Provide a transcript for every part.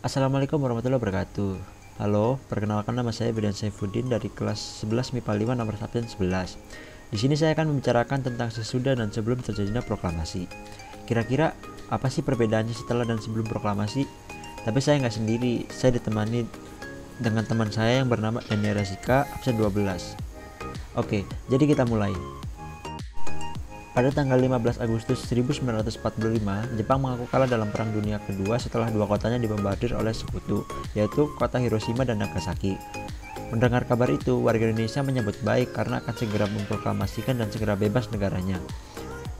Assalamualaikum warahmatullahi wabarakatuh. Halo, perkenalkan nama saya Bidan Saifuddin dari kelas 11 MIPA 5 nomor absen 11. Di sini saya akan membicarakan tentang sesudah dan sebelum terjadinya proklamasi. Kira-kira apa sih perbedaannya setelah dan sebelum proklamasi? Tapi saya nggak sendiri, saya ditemani dengan teman saya yang bernama Daniel Rasika, absen 12. Oke, jadi kita mulai. Pada tanggal 15 Agustus 1945, Jepang mengaku kalah dalam Perang Dunia Kedua setelah dua kotanya dibombardir oleh sekutu, yaitu kota Hiroshima dan Nagasaki. Mendengar kabar itu, warga Indonesia menyambut baik karena akan segera memproklamasikan dan segera bebas negaranya.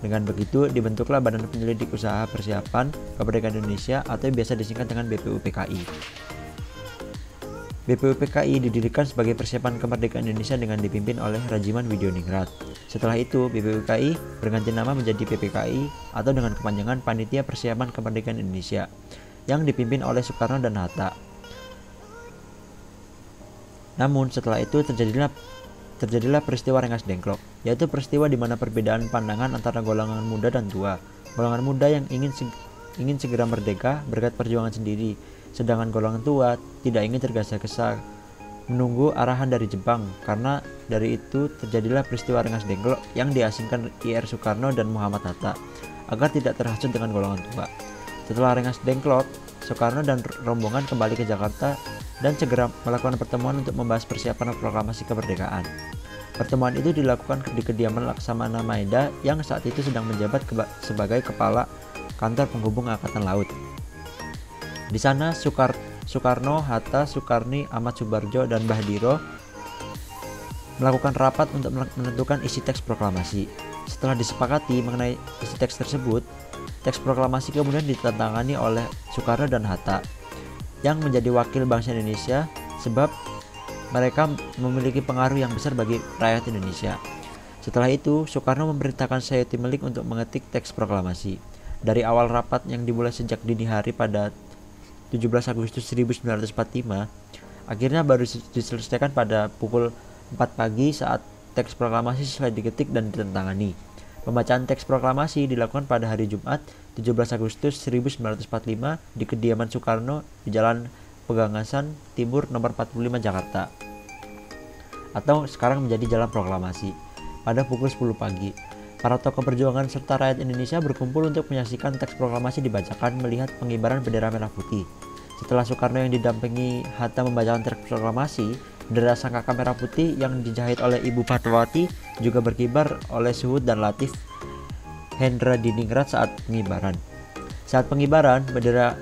Dengan begitu, dibentuklah Badan Penyelidik Usaha Persiapan Kemerdekaan Indonesia atau biasa disingkat dengan BPUPKI. BPUPKI didirikan sebagai persiapan kemerdekaan Indonesia dengan dipimpin oleh Rajiman Widyoningrat. Setelah itu, BPUPKI berganti nama menjadi PPKI atau dengan kepanjangan Panitia Persiapan Kemerdekaan Indonesia yang dipimpin oleh Soekarno dan Hatta. Namun setelah itu terjadilah terjadilah peristiwa Rengas Dengklok, yaitu peristiwa di mana perbedaan pandangan antara golongan muda dan tua. Golongan muda yang ingin ingin segera merdeka berkat perjuangan sendiri, sedangkan golongan tua tidak ingin tergesa-gesa menunggu arahan dari Jepang karena dari itu terjadilah peristiwa Rengas Dengklok yang diasingkan IR Soekarno dan Muhammad Hatta agar tidak terhasut dengan golongan tua. Setelah Rengas Dengklok, Soekarno dan rombongan kembali ke Jakarta dan segera melakukan pertemuan untuk membahas persiapan proklamasi kemerdekaan. Pertemuan itu dilakukan di kediaman Laksamana Maeda yang saat itu sedang menjabat sebagai kepala kantor penghubung Angkatan Laut. Di sana Sukar Soekarno, Hatta, Soekarni, Ahmad Subarjo, dan Bahdiro melakukan rapat untuk menentukan isi teks proklamasi. Setelah disepakati mengenai isi teks tersebut, teks proklamasi kemudian ditandatangani oleh Soekarno dan Hatta yang menjadi wakil bangsa Indonesia sebab mereka memiliki pengaruh yang besar bagi rakyat Indonesia. Setelah itu, Soekarno memerintahkan Sayuti Melik untuk mengetik teks proklamasi. Dari awal rapat yang dimulai sejak dini hari pada 17 Agustus 1945 akhirnya baru diselesaikan pada pukul 4 pagi saat teks proklamasi selesai diketik dan ditentangani. Pembacaan teks proklamasi dilakukan pada hari Jumat 17 Agustus 1945 di kediaman Soekarno di Jalan Pegangasan Timur nomor 45 Jakarta atau sekarang menjadi Jalan Proklamasi pada pukul 10 pagi. Para tokoh perjuangan serta rakyat Indonesia berkumpul untuk menyaksikan teks proklamasi dibacakan melihat pengibaran bendera merah putih. Setelah Soekarno yang didampingi Hatta membacakan teks proklamasi, bendera sangkaka merah putih yang dijahit oleh Ibu Fatwati juga berkibar oleh Suhud dan Latif Hendra Diningrat saat pengibaran. Saat pengibaran bendera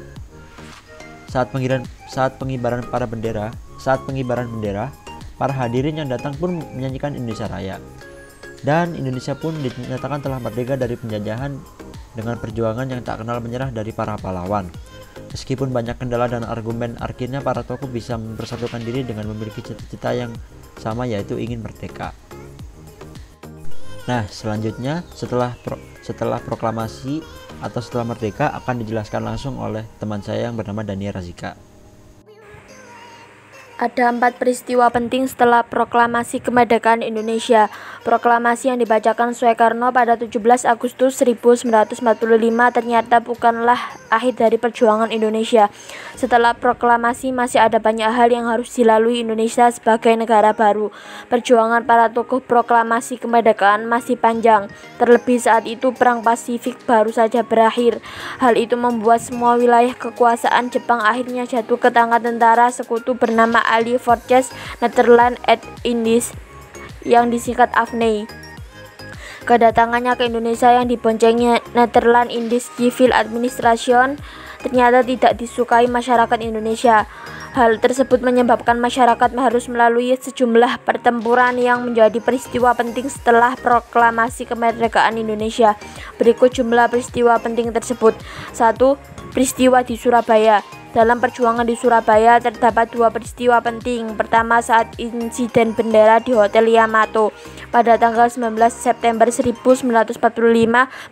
saat pengibaran saat pengibaran para bendera, saat pengibaran bendera, para hadirin yang datang pun menyanyikan Indonesia Raya dan Indonesia pun dinyatakan telah merdeka dari penjajahan dengan perjuangan yang tak kenal menyerah dari para pahlawan. Meskipun banyak kendala dan argumen, akhirnya para tokoh bisa mempersatukan diri dengan memiliki cita-cita yang sama yaitu ingin merdeka. Nah, selanjutnya setelah pro, setelah proklamasi atau setelah merdeka akan dijelaskan langsung oleh teman saya yang bernama Daniel Razika. Ada empat peristiwa penting setelah proklamasi kemerdekaan Indonesia. Proklamasi yang dibacakan Soekarno pada 17 Agustus 1945 ternyata bukanlah akhir dari perjuangan Indonesia. Setelah proklamasi masih ada banyak hal yang harus dilalui Indonesia sebagai negara baru. Perjuangan para tokoh proklamasi kemerdekaan masih panjang. Terlebih saat itu perang Pasifik baru saja berakhir. Hal itu membuat semua wilayah kekuasaan Jepang akhirnya jatuh ke tangan tentara sekutu bernama Ali Forces Netherlands at Indies yang disingkat AFNI. Kedatangannya ke Indonesia yang diboncengnya Netherlands Indies Civil Administration ternyata tidak disukai masyarakat Indonesia. Hal tersebut menyebabkan masyarakat harus melalui sejumlah pertempuran yang menjadi peristiwa penting setelah proklamasi kemerdekaan Indonesia. Berikut jumlah peristiwa penting tersebut. 1. Peristiwa di Surabaya dalam perjuangan di Surabaya terdapat dua peristiwa penting. Pertama saat insiden bendera di Hotel Yamato. Pada tanggal 19 September 1945,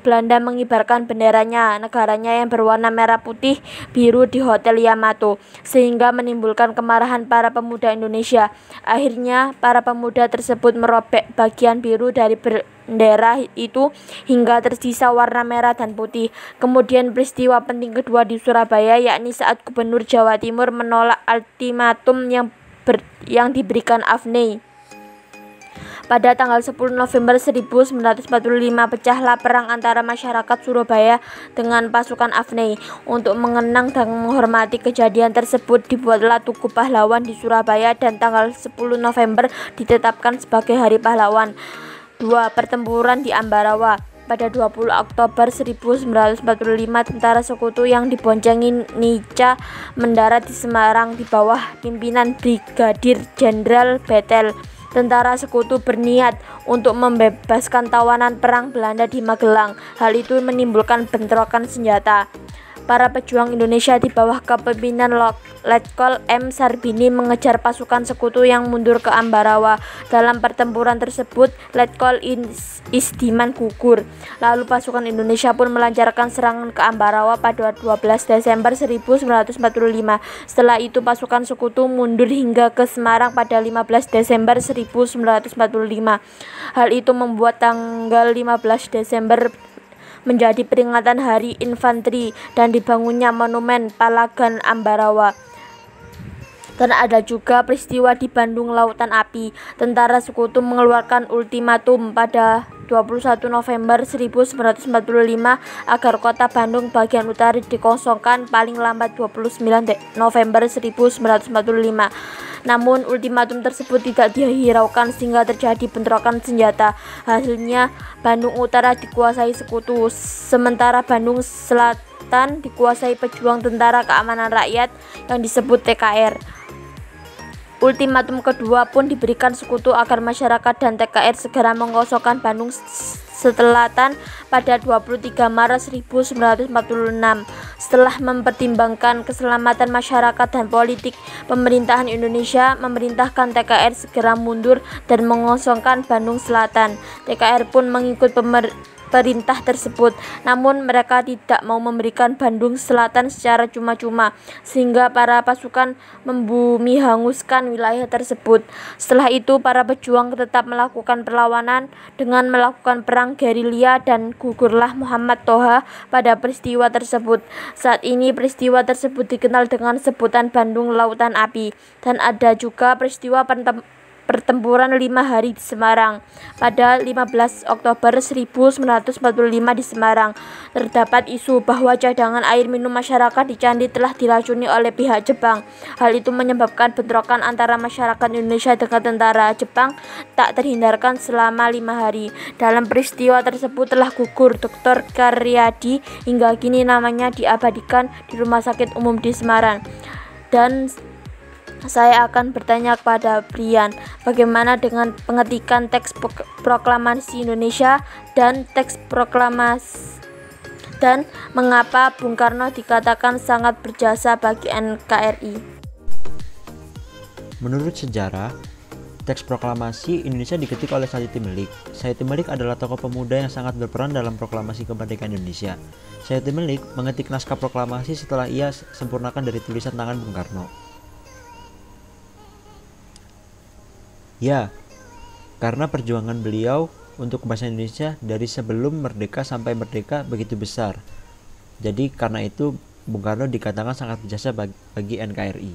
Belanda mengibarkan benderanya negaranya yang berwarna merah putih biru di Hotel Yamato sehingga menimbulkan kemarahan para pemuda Indonesia. Akhirnya para pemuda tersebut merobek bagian biru dari bendera itu hingga tersisa warna merah dan putih. Kemudian peristiwa penting kedua di Surabaya yakni saat Gubernur Jawa Timur menolak ultimatum yang ber, yang diberikan Afnei. Pada tanggal 10 November 1945 pecahlah perang antara masyarakat Surabaya dengan pasukan Afnei. Untuk mengenang dan menghormati kejadian tersebut dibuatlah Tugu Pahlawan di Surabaya dan tanggal 10 November ditetapkan sebagai Hari Pahlawan. Dua Pertempuran di Ambarawa pada 20 Oktober 1945 tentara sekutu yang diboncengi Nica mendarat di Semarang di bawah pimpinan Brigadir Jenderal Betel. Tentara sekutu berniat untuk membebaskan tawanan perang Belanda di Magelang. Hal itu menimbulkan bentrokan senjata. Para pejuang Indonesia di bawah kepemimpinan Letkol M. Sarbini mengejar pasukan sekutu yang mundur ke Ambarawa. Dalam pertempuran tersebut, Letkol Isdiman gugur. Lalu pasukan Indonesia pun melancarkan serangan ke Ambarawa pada 12 Desember 1945. Setelah itu pasukan sekutu mundur hingga ke Semarang pada 15 Desember 1945. Hal itu membuat tanggal 15 Desember menjadi peringatan Hari Infanteri dan dibangunnya Monumen Palagan Ambarawa. Dan ada juga peristiwa di Bandung Lautan Api. Tentara sekutu mengeluarkan ultimatum pada 21 November 1945 agar kota Bandung bagian utara dikosongkan paling lambat 29 November 1945. Namun ultimatum tersebut tidak dihiraukan sehingga terjadi bentrokan senjata. Hasilnya Bandung Utara dikuasai sekutu, sementara Bandung Selatan dikuasai pejuang Tentara Keamanan Rakyat yang disebut TKR. Ultimatum kedua pun diberikan sekutu agar masyarakat dan TKR segera mengosongkan Bandung Selatan pada 23 Maret 1946. Setelah mempertimbangkan keselamatan masyarakat dan politik, pemerintahan Indonesia memerintahkan TKR segera mundur dan mengosongkan Bandung Selatan. TKR pun mengikut pemer perintah tersebut. Namun mereka tidak mau memberikan Bandung Selatan secara cuma-cuma sehingga para pasukan membumi hanguskan wilayah tersebut. Setelah itu para pejuang tetap melakukan perlawanan dengan melakukan perang gerilya dan gugurlah Muhammad Toha pada peristiwa tersebut. Saat ini peristiwa tersebut dikenal dengan sebutan Bandung Lautan Api dan ada juga peristiwa pertempuran lima hari di Semarang. Pada 15 Oktober 1945 di Semarang, terdapat isu bahwa cadangan air minum masyarakat di Candi telah diracuni oleh pihak Jepang. Hal itu menyebabkan bentrokan antara masyarakat Indonesia dengan tentara Jepang tak terhindarkan selama lima hari. Dalam peristiwa tersebut telah gugur Dr. Karyadi hingga kini namanya diabadikan di Rumah Sakit Umum di Semarang. Dan saya akan bertanya kepada Brian, bagaimana dengan pengetikan teks proklamasi Indonesia dan teks proklamasi dan mengapa Bung Karno dikatakan sangat berjasa bagi NKRI? Menurut sejarah, teks proklamasi Indonesia diketik oleh Said Melik. Said Melik adalah tokoh pemuda yang sangat berperan dalam proklamasi kemerdekaan Indonesia. Said Melik mengetik naskah proklamasi setelah ia sempurnakan dari tulisan tangan Bung Karno. Ya, karena perjuangan beliau untuk bahasa Indonesia dari sebelum merdeka sampai merdeka begitu besar. Jadi karena itu Bung Karno dikatakan sangat berjasa bagi, bagi NKRI.